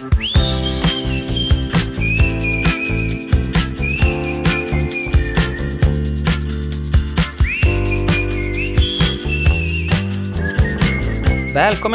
Välkommen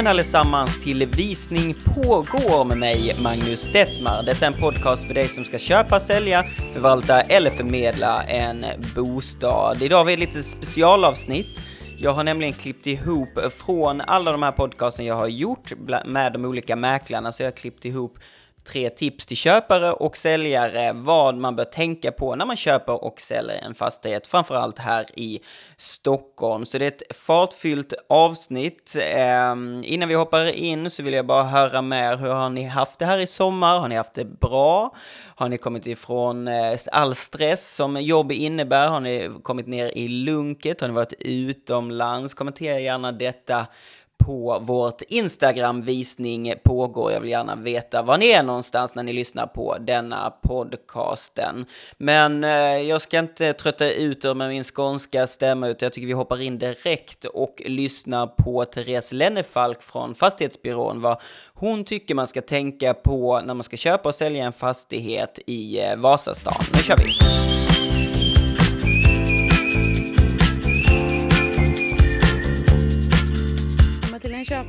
allesammans till Visning pågår med mig, Magnus Detmar. Detta är en podcast för dig som ska köpa, sälja, förvalta eller förmedla en bostad. Idag har vi ett litet specialavsnitt. Jag har nämligen klippt ihop från alla de här podcasten jag har gjort med de olika mäklarna, så jag har klippt ihop tre tips till köpare och säljare vad man bör tänka på när man köper och säljer en fastighet, framförallt här i Stockholm. Så det är ett fartfyllt avsnitt. Eh, innan vi hoppar in så vill jag bara höra med hur har ni haft det här i sommar? Har ni haft det bra? Har ni kommit ifrån eh, all stress som jobb innebär? Har ni kommit ner i lunket? Har ni varit utomlands? Kommentera gärna detta på vårt Instagram-visning pågår. Jag vill gärna veta var ni är någonstans när ni lyssnar på denna podcasten. Men eh, jag ska inte trötta ut er med min skånska stämma, utan jag tycker vi hoppar in direkt och lyssnar på Therese Lennefalk från Fastighetsbyrån, vad hon tycker man ska tänka på när man ska köpa och sälja en fastighet i eh, Vasastan. Nu kör vi!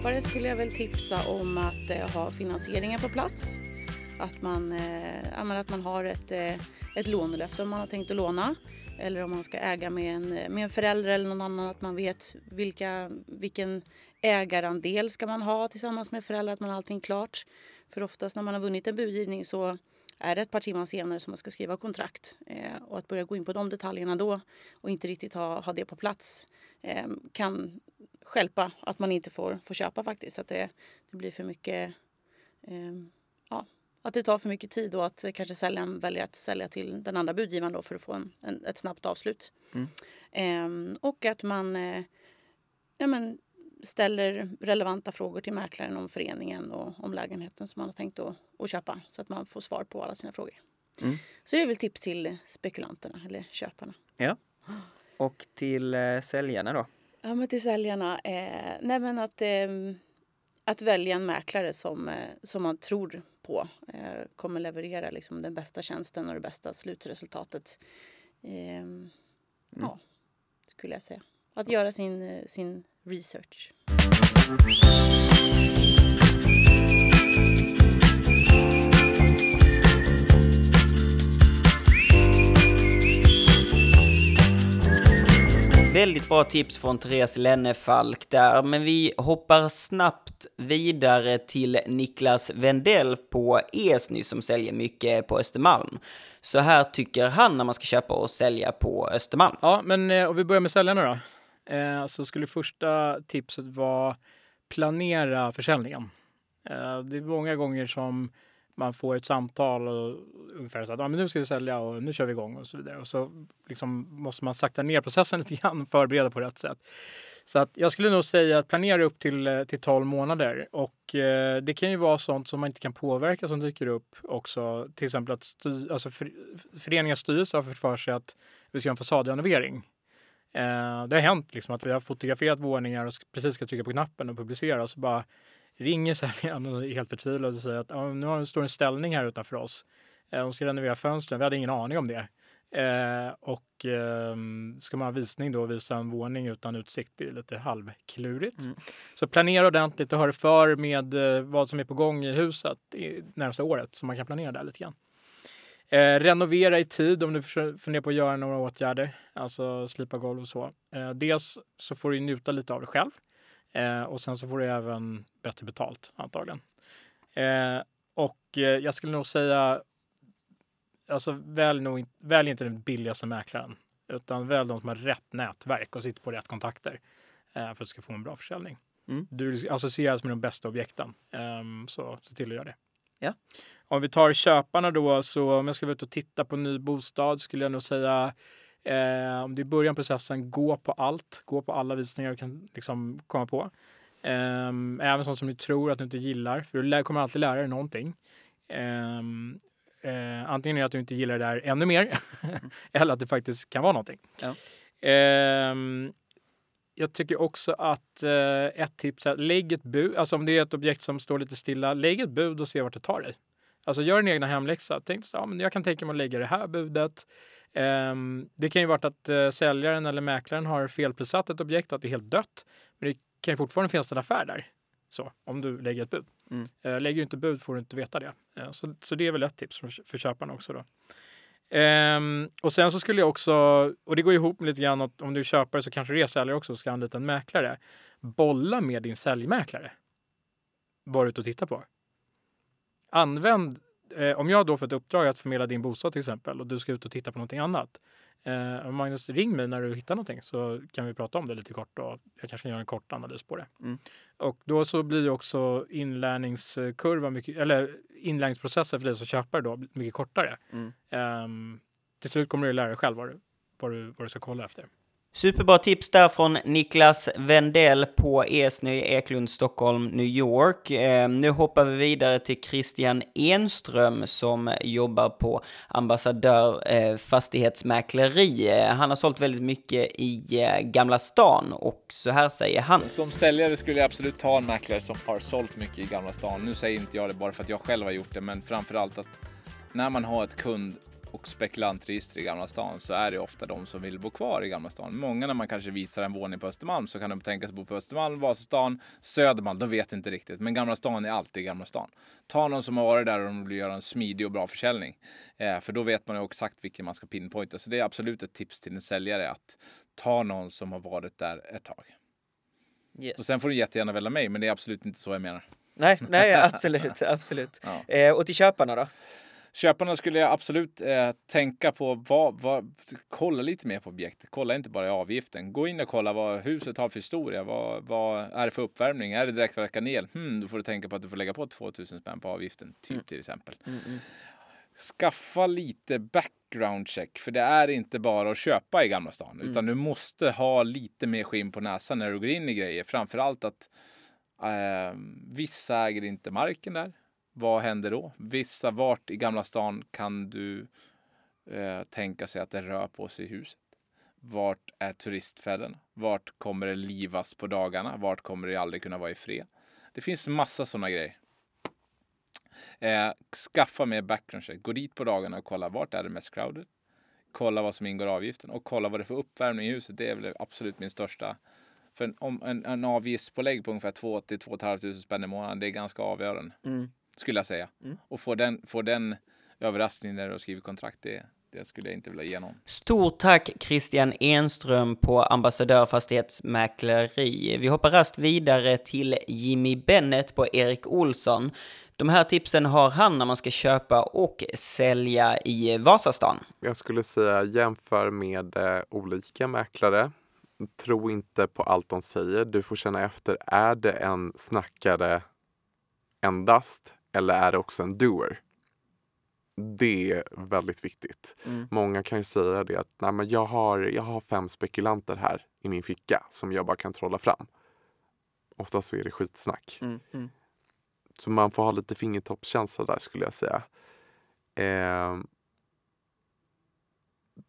Köpare skulle jag väl tipsa om att eh, ha finansieringen på plats. Att man, eh, att man har ett, eh, ett lånelöfte om man har tänkt att låna. Eller om man ska äga med en, med en förälder eller någon annan. Att man vet vilka, vilken ägarandel ska man ha tillsammans med föräldrar. Att man har allting klart. För oftast när man har vunnit en budgivning så är det ett par timmar senare som man ska skriva kontrakt. Eh, och att börja gå in på de detaljerna då och inte riktigt ha, ha det på plats eh, kan skälpa att man inte får, får köpa faktiskt. Att det, det blir för mycket... Eh, ja, att det tar för mycket tid och att kanske säljaren väljer att sälja till den andra budgivaren då för att få en, en ett snabbt avslut. Mm. Eh, och att man eh, ja, men ställer relevanta frågor till mäklaren om föreningen och om lägenheten som man har tänkt att, att köpa så att man får svar på alla sina frågor. Mm. Så det är väl tips till spekulanterna eller köparna. Ja. Och till eh, säljarna då? Ja, men till säljarna. Eh, nej, men att, eh, att välja en mäklare som, eh, som man tror på eh, kommer leverera liksom, den bästa tjänsten och det bästa slutresultatet. Mm. Ja, skulle jag säga. Att göra sin, eh, sin research. Väldigt bra tips från Therese Lennefalk där, men vi hoppar snabbt vidare till Niklas Wendell på Esny som säljer mycket på Östermalm. Så här tycker han när man ska köpa och sälja på Östermalm. Ja, men eh, om vi börjar med säljarna då. Eh, så skulle första tipset vara planera försäljningen. Eh, det är många gånger som man får ett samtal ungefär så att ah, men nu ska vi sälja och nu kör vi igång och så vidare. Och så liksom måste man sakta ner processen lite grann förbereda på rätt sätt. Så att jag skulle nog säga att planera upp till, eh, till 12 månader och eh, det kan ju vara sånt som man inte kan påverka som dyker upp också. Till exempel att sty, alltså för, föreningens styrelse har fått för sig att vi ska göra en fasadrenovering. Eh, det har hänt liksom att vi har fotograferat våningar och precis ska trycka på knappen och publicera och så bara ringer säljaren och är helt förtvivlad och säger att ah, nu står en ställning här utanför oss. Eh, de ska renovera fönstren. Vi hade ingen aning om det. Eh, och eh, ska man ha visning då och visa en våning utan utsikt, det är lite halvklurigt. Mm. Så planera ordentligt och hör för med eh, vad som är på gång i huset i närmsta året så man kan planera där lite grann. Eh, renovera i tid om du funderar på att göra några åtgärder, alltså slipa golv och så. Eh, dels så får du njuta lite av det själv eh, och sen så får du även bättre betalt antagligen. Och jag skulle nog säga, alltså välj, nog, välj inte den billigaste mäklaren utan välj de som har rätt nätverk och sitter på rätt kontakter eh, för att du ska få en bra försäljning. Mm. Du associeras med de bästa objekten, ehm, så se till att göra det. Ja. Om vi tar köparna då, så om jag ska vara ute och titta på en ny bostad skulle jag nog säga eh, om det är början på processen, gå på allt. Gå på alla visningar du kan liksom komma på. Eh, även sånt som du tror att du inte gillar, för du kommer alltid lära dig någonting. Eh, eh, antingen är det att du inte gillar det där ännu mer eller att det faktiskt kan vara någonting. Ja. Eh, jag tycker också att eh, ett tips är att lägg ett bud. Alltså om det är ett objekt som står lite stilla, lägg ett bud och se vart det tar dig. Alltså gör din egna hemläxa. Tänk så, ja, men jag kan tänka mig att lägga det här budet. Um, det kan ju vara att uh, säljaren eller mäklaren har felprissatt ett objekt och att det är helt dött. Men det kan ju fortfarande finnas en affär där. Så, om du lägger ett bud. Mm. Eh, lägger du inte bud får du inte veta det. Eh, så, så det är väl ett tips för, för också. Då. Um, och sen så skulle jag också, och det går ihop med lite grann att om du är köpare så kanske du är säljare också och ska anlita en mäklare. Bolla med din säljmäklare. Var ute och titta på. Använd, eh, om jag då får ett uppdrag att förmedla din bostad till exempel och du ska ut och titta på någonting annat. Eh, Magnus, ring mig när du hittar någonting så kan vi prata om det lite kort och jag kanske kan göra en kort analys på det. Mm. Och då så blir också inlärningskurvan mycket, eller inlärningsprocessen för dig som köpare då mycket kortare. Mm. Um, till slut kommer du lära dig själv vad du, vad du, vad du ska kolla efter. Superbra tips där från Niklas Wendell på Esny, Eklund, Stockholm, New York. Eh, nu hoppar vi vidare till Christian Enström som jobbar på Ambassadör eh, Fastighetsmäkleri. Eh, han har sålt väldigt mycket i eh, Gamla stan och så här säger han. Som säljare skulle jag absolut ta en mäklare som har sålt mycket i Gamla stan. Nu säger inte jag det bara för att jag själv har gjort det, men framförallt att när man har ett kund och spekulantregister i Gamla stan så är det ofta de som vill bo kvar i Gamla stan. Många när man kanske visar en våning på Östermalm så kan de tänka sig bo på Östermalm, Vasastan, Södermalm. De vet inte riktigt. Men Gamla stan är alltid Gamla stan. Ta någon som har varit där och de vill göra en smidig och bra försäljning. Eh, för då vet man ju exakt vilken man ska pinpointa. Så det är absolut ett tips till en säljare att ta någon som har varit där ett tag. Yes. Och sen får du jättegärna välja mig, men det är absolut inte så jag menar. Nej, nej absolut, absolut. Ja. Eh, och till köparna då? Köparna skulle jag absolut eh, tänka på, vad, vad, kolla lite mer på objektet. Kolla inte bara i avgiften. Gå in och kolla vad huset har för historia. Vad, vad är det för uppvärmning? Är det direktverkande el? Hmm, då får du tänka på att du får lägga på 2000 spänn på avgiften, typ mm. till exempel. Mm, mm. Skaffa lite background check, för det är inte bara att köpa i Gamla stan, mm. utan du måste ha lite mer skinn på näsan när du går in i grejer. Framförallt att eh, vissa äger inte marken där. Vad händer då? Vissa, vart i Gamla stan kan du eh, tänka sig att det rör på sig i huset? Vart är turistfällorna? Vart kommer det livas på dagarna? Vart kommer det aldrig kunna vara i fred? Det finns massa sådana grejer. Eh, skaffa mer background check. Gå dit på dagarna och kolla vart är det mest crowded. Kolla vad som ingår i avgiften och kolla vad det är för uppvärmning i huset. Det är väl absolut min största. För en, om, en, en avgiftspålägg på ungefär 2 till 2 500 spänn i månaden, det är ganska avgörande. Mm skulle jag säga. Mm. Och få den, få den överraskningen när du skriver kontrakt, det, det skulle jag inte vilja ge någon. Stort tack Christian Enström på Ambassadör Fastighetsmäkleri. Vi hoppar rast vidare till Jimmy Bennett på Erik Olsson. De här tipsen har han när man ska köpa och sälja i Vasastan. Jag skulle säga jämför med eh, olika mäklare. Tro inte på allt de säger. Du får känna efter. Är det en snackare endast eller är det också en doer? Det är väldigt viktigt. Mm. Många kan ju säga det att Nej, men jag, har, jag har fem spekulanter här i min ficka som jag bara kan trolla fram. Oftast så är det skitsnack. Mm. Mm. Så man får ha lite fingertoppskänsla där skulle jag säga. Eh,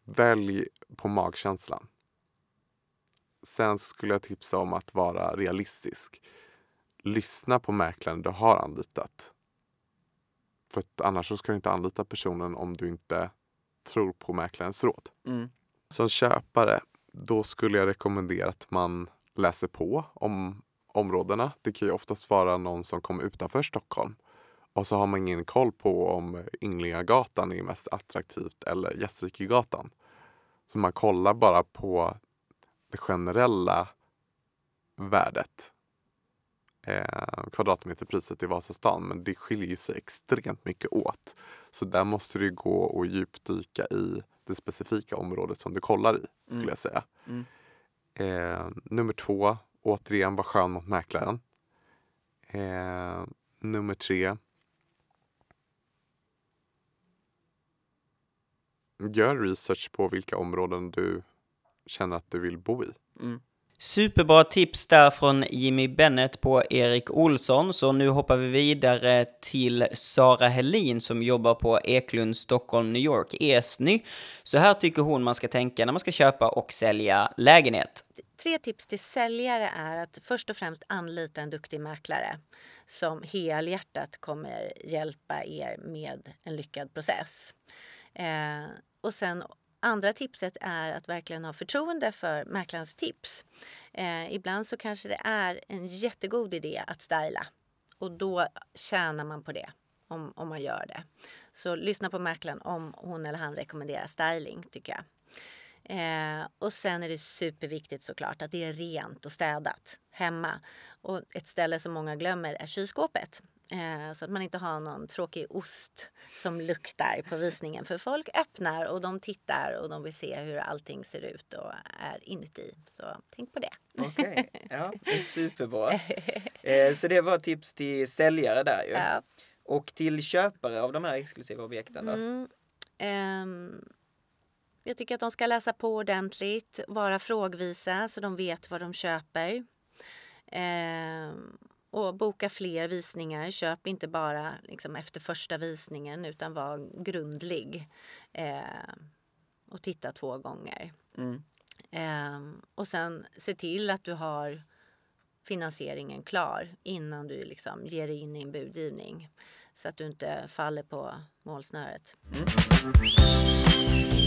välj på magkänslan. Sen skulle jag tipsa om att vara realistisk. Lyssna på mäklaren du har anlitat. För annars så ska du inte anlita personen om du inte tror på mäklarens råd. Mm. Som köpare, då skulle jag rekommendera att man läser på om områdena. Det kan ju oftast vara någon som kommer utanför Stockholm. Och så har man ingen koll på om Ynglingagatan är mest attraktivt eller Gästrikegatan. Så man kollar bara på det generella värdet eh, kvadratmeterpriset i Vasastan men det skiljer sig extremt mycket åt. Så där måste du gå och djupdyka i det specifika området som du kollar i, skulle mm. jag säga. Mm. Eh, nummer två, återigen var skön mot mäklaren. Eh, nummer tre. Gör research på vilka områden du känner att du vill bo i. Mm. Superbra tips där från Jimmy Bennett på Erik Olsson. Så nu hoppar vi vidare till Sara Helin som jobbar på Eklund, Stockholm, New York, Esny. Så här tycker hon man ska tänka när man ska köpa och sälja lägenhet. tre tips till säljare är att först och främst anlita en duktig mäklare som helhjärtat kommer hjälpa er med en lyckad process. Eh, och sen andra tipset är att verkligen ha förtroende för mäklarens tips. Eh, ibland så kanske det är en jättegod idé att styla och då tjänar man på det om, om man gör det. Så lyssna på mäklaren om hon eller han rekommenderar styling tycker jag. Eh, och sen är det superviktigt såklart att det är rent och städat hemma. Och ett ställe som många glömmer är kylskåpet. Eh, så att man inte har någon tråkig ost som luktar på visningen. För folk öppnar och de tittar och de vill se hur allting ser ut och är inuti. Så tänk på det. Okej, okay. ja, det är superbra. Eh, så det var tips till säljare där ju. Ja. Och till köpare av de här exklusiva objekten då? Mm, um, jag tycker att de ska läsa på ordentligt, vara frågvisa så de vet vad de köper. Um, och boka fler visningar. Köp inte bara liksom, efter första visningen utan var grundlig. Eh, och titta två gånger. Mm. Eh, och sen se till att du har finansieringen klar innan du liksom ger dig in i en budgivning. Så att du inte faller på målsnöret. Mm.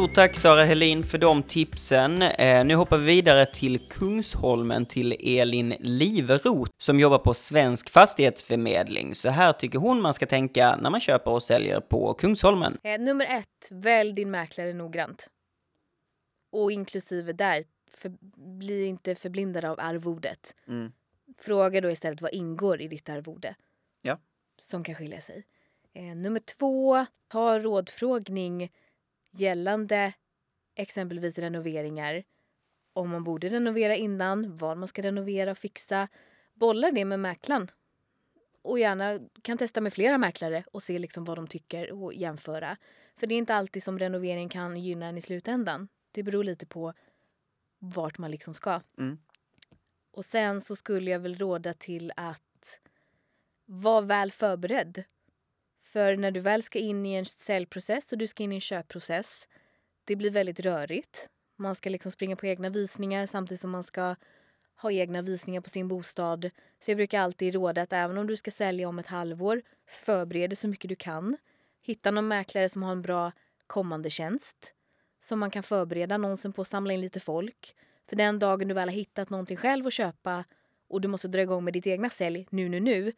Stort tack Sara Helin för de tipsen. Eh, nu hoppar vi vidare till Kungsholmen till Elin Liveroth som jobbar på Svensk Fastighetsförmedling. Så här tycker hon man ska tänka när man köper och säljer på Kungsholmen. Eh, nummer ett, välj din mäklare noggrant. Och inklusive där, för, bli inte förblindad av arvodet. Mm. Fråga då istället vad ingår i ditt arvode. Ja. Som kan skilja sig. Eh, nummer två, ta rådfrågning gällande exempelvis renoveringar. Om man borde renovera innan, vad man ska renovera och fixa. Bolla det med mäklaren. Och gärna kan testa med flera mäklare och se liksom vad de tycker och jämföra. För det är inte alltid som renovering kan gynna en i slutändan. Det beror lite på vart man liksom ska. Mm. Och sen så skulle jag väl råda till att vara väl förberedd för när du väl ska in i en säljprocess och du ska in i en köpprocess, det blir väldigt rörigt. Man ska liksom springa på egna visningar samtidigt som man ska ha egna visningar på sin bostad. Så jag brukar alltid råda att även om du ska sälja om ett halvår, förbered dig så mycket du kan. Hitta någon mäklare som har en bra kommande tjänst som man kan förbereda annonsen på, samla in lite folk. För den dagen du väl har hittat någonting själv att köpa och du måste dra igång med ditt egna sälj nu, nu, nu,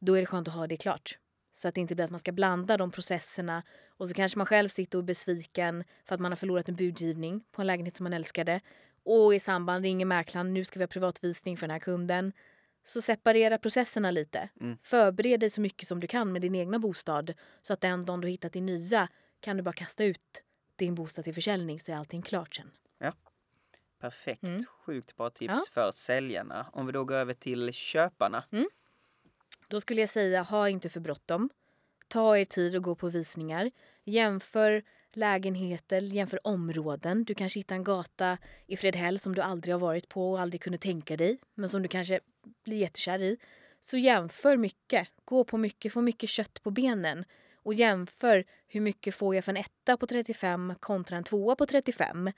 då är det skönt att ha det klart. Så att det inte blir att man ska blanda de processerna och så kanske man själv sitter och är besviken för att man har förlorat en budgivning på en lägenhet som man älskade. Och i samband ringer mäklaren, nu ska vi ha privatvisning för den här kunden. Så separera processerna lite. Mm. Förbered dig så mycket som du kan med din egna bostad så att den dagen du hittat din nya kan du bara kasta ut din bostad till försäljning så är allting klart sen. Ja. Perfekt. Mm. Sjukt bra tips ja. för säljarna. Om vi då går över till köparna. Mm. Då skulle jag säga, ha inte för bråttom. Ta er tid att gå på visningar. Jämför lägenheter, jämför områden. Du kanske hittar en gata i Fredhäll som du aldrig har varit på och aldrig kunde tänka dig, men som du kanske blir jättekär i. Så jämför mycket. Gå på mycket, få mycket kött på benen. Och jämför hur mycket får jag för en etta på 35 kontra en tvåa på 35.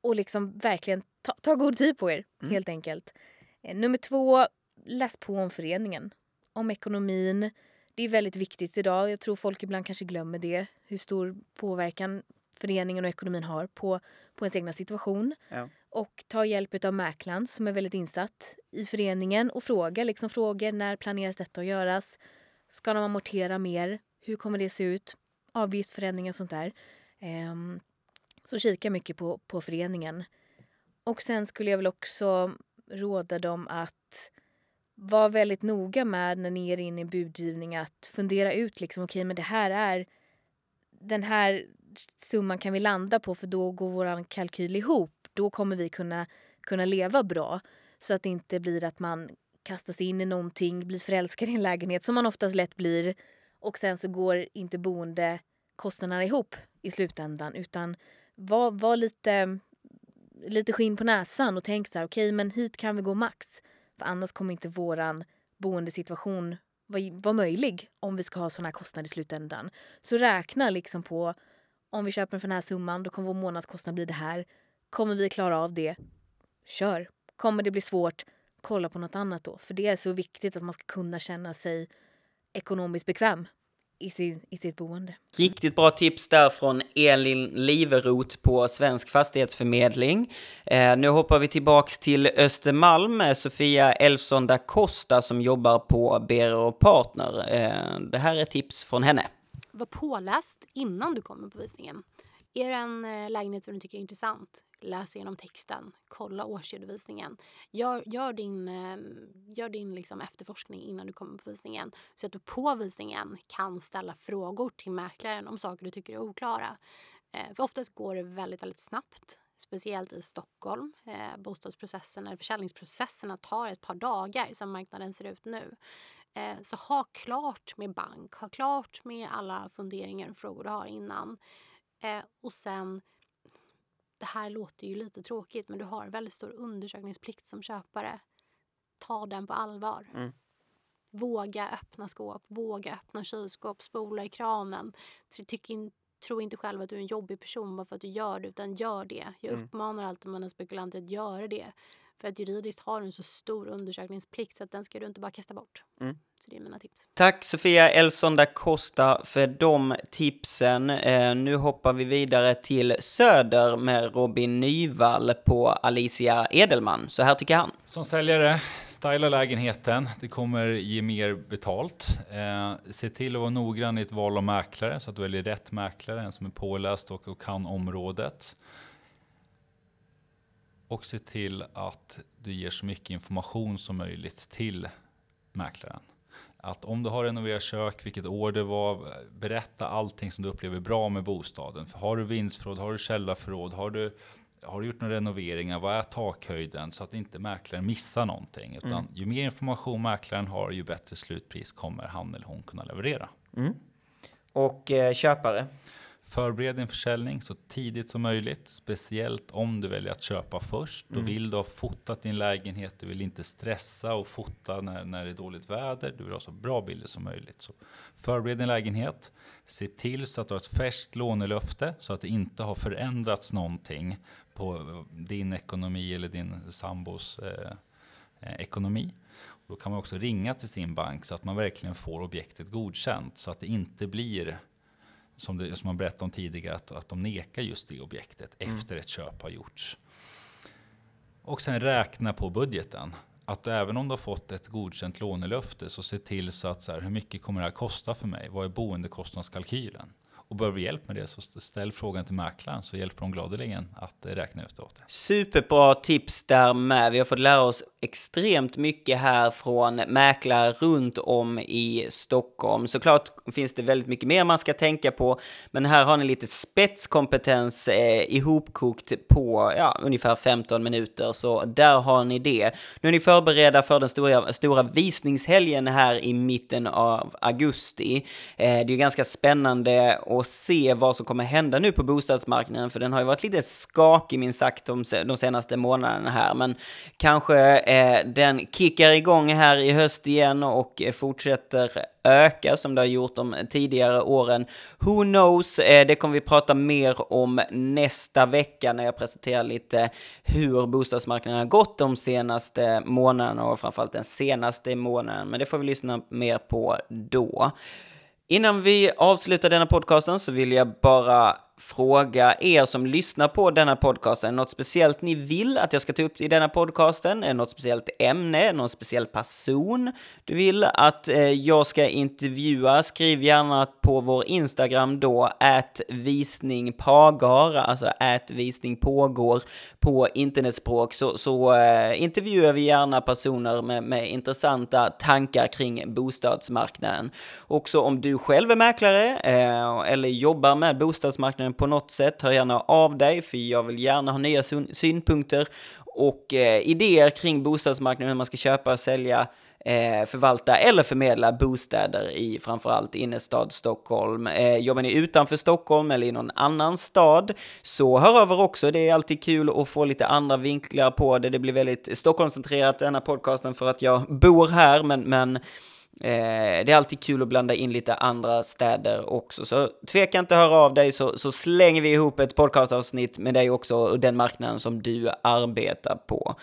Och liksom verkligen ta, ta god tid på er, mm. helt enkelt. Eh, nummer två, läs på om föreningen, om ekonomin. Det är väldigt viktigt idag. Jag tror folk ibland kanske glömmer det. Hur stor påverkan föreningen och ekonomin har på, på ens egna situation. Ja. Och ta hjälp av mäklaren som är väldigt insatt i föreningen och fråga liksom frågor. När planeras detta att göras? Ska de amortera mer? Hur kommer det se ut? Avgiftsförändringar och sånt där. Um, så kika mycket på, på föreningen. Och sen skulle jag väl också råda dem att var väldigt noga med när ni är inne i budgivning att fundera ut liksom okej okay, men det här är den här summan kan vi landa på för då går våran kalkyl ihop. Då kommer vi kunna, kunna leva bra. Så att det inte blir att man kastas in i någonting, blir förälskad i en lägenhet som man oftast lätt blir och sen så går inte boendekostnaderna ihop i slutändan utan var, var lite, lite skinn på näsan och tänk så här okej okay, men hit kan vi gå max. För annars kommer inte våran boendesituation vara var möjlig om vi ska ha sådana här kostnader i slutändan. Så räkna liksom på om vi köper för den här summan då kommer vår månadskostnad bli det här. Kommer vi klara av det? Kör! Kommer det bli svårt? Kolla på något annat då. För det är så viktigt att man ska kunna känna sig ekonomiskt bekväm i, sin, i sitt boende. Riktigt bra tips där från Elin Liverot på Svensk Fastighetsförmedling. Eh, nu hoppar vi tillbaks till Östermalm med Sofia Elfsson da Costa som jobbar på Bero Partner. Eh, det här är tips från henne. Var påläst innan du kommer på visningen. Är det en eh, lägenhet som du tycker är intressant, läs igenom texten, kolla årsredovisningen. Gör, gör din, ehm, gör din liksom efterforskning innan du kommer på visningen så att du på visningen kan ställa frågor till mäklaren om saker du tycker är oklara. Eh, för oftast går det väldigt, väldigt snabbt. Speciellt i Stockholm. Eh, bostadsprocessen eller försäljningsprocesserna tar ett par dagar som marknaden ser ut nu. Eh, så ha klart med bank, ha klart med alla funderingar och frågor du har innan. Eh, och sen, det här låter ju lite tråkigt men du har väldigt stor undersökningsplikt som köpare. Ta den på allvar. Mm. Våga öppna skåp, våga öppna kylskåp, spola i kranen. Tyck in, tro inte själv att du är en jobbig person bara för att du gör det, utan gör det. Jag mm. uppmanar alltid mina spekulanter att göra det. För att juridiskt har du en så stor undersökningsplikt så att den ska du inte bara kasta bort. Mm. Så det är mina tips. Tack Sofia Elson da Costa för de tipsen. Eh, nu hoppar vi vidare till Söder med Robin Nyvall på Alicia Edelman. Så här tycker han. Som säljare, styla lägenheten. Det kommer ge mer betalt. Eh, se till att vara noggrann i ett val av mäklare så att du väljer rätt mäklare, en som är påläst och, och kan området och se till att du ger så mycket information som möjligt till mäklaren. Att om du har renoverat kök, vilket år det var, berätta allting som du upplever bra med bostaden. För har du vindsförråd, har du källarförråd, har du, har du gjort några renoveringar, vad är takhöjden? Så att inte mäklaren missar någonting. Utan mm. ju mer information mäklaren har, ju bättre slutpris kommer han eller hon kunna leverera. Mm. Och eh, köpare? Förbered din försäljning så tidigt som möjligt, speciellt om du väljer att köpa först. Då mm. vill du ha fotat din lägenhet, du vill inte stressa och fota när, när det är dåligt väder. Du vill ha så bra bilder som möjligt. Så förbered din lägenhet, se till så att du har ett färskt lånelöfte så att det inte har förändrats någonting på din ekonomi eller din sambos eh, eh ekonomi. Då kan man också ringa till sin bank så att man verkligen får objektet godkänt så att det inte blir som, det, som man berättade om tidigare, att, att de nekar just det objektet mm. efter ett köp har gjorts. Och sen räkna på budgeten. Att även om du har fått ett godkänt lånelöfte så se till så att så här, hur mycket kommer det här kosta för mig? Vad är boendekostnadskalkylen? Och behöver hjälp med det så ställ frågan till mäklaren så hjälper de gladeligen att eh, räkna ut det åt dig. Superbra tips där med. Vi har fått lära oss extremt mycket här från mäklare runt om i Stockholm. Såklart finns det väldigt mycket mer man ska tänka på, men här har ni lite spetskompetens eh, ihopkokt på ja, ungefär 15 minuter, så där har ni det. Nu är ni förberedda för den stora, stora visningshelgen här i mitten av augusti. Eh, det är ganska spännande och se vad som kommer hända nu på bostadsmarknaden, för den har ju varit lite skakig minst sagt de, de senaste månaderna här, men kanske eh, den kickar igång här i höst igen och eh, fortsätter öka som det har gjort de tidigare åren. Who knows? Eh, det kommer vi prata mer om nästa vecka när jag presenterar lite hur bostadsmarknaden har gått de senaste månaderna och framförallt den senaste månaden. Men det får vi lyssna mer på då. Innan vi avslutar denna podcasten så vill jag bara fråga er som lyssnar på denna podcasten, något speciellt ni vill att jag ska ta upp i denna podcasten? Är något speciellt ämne, någon speciell person du vill att eh, jag ska intervjua? Skriv gärna på vår Instagram då, att visning alltså att på internetspråk, så, så eh, intervjuar vi gärna personer med, med intressanta tankar kring bostadsmarknaden. Också om du själv är mäklare eh, eller jobbar med bostadsmarknaden Eh, på något sätt, hör gärna av dig, för jag vill gärna ha nya synpunkter och eh, idéer kring bostadsmarknaden, hur man ska köpa och sälja eh, förvalta eller förmedla bostäder i framförallt innerstad Stockholm. Eh, jobbar ni utanför Stockholm eller i någon annan stad så hör över också. Det är alltid kul att få lite andra vinklar på det. Det blir väldigt Stockholmscentrerat denna podcasten för att jag bor här, men, men Eh, det är alltid kul att blanda in lite andra städer också, så tveka inte att höra av dig så, så slänger vi ihop ett podcastavsnitt med dig också och den marknaden som du arbetar på.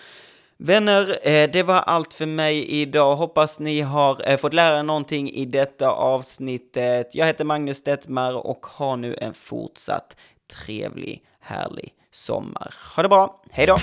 Vänner, eh, det var allt för mig idag. Hoppas ni har eh, fått lära er någonting i detta avsnittet. Jag heter Magnus Detmar och har nu en fortsatt trevlig, härlig sommar. Ha det bra, hej då!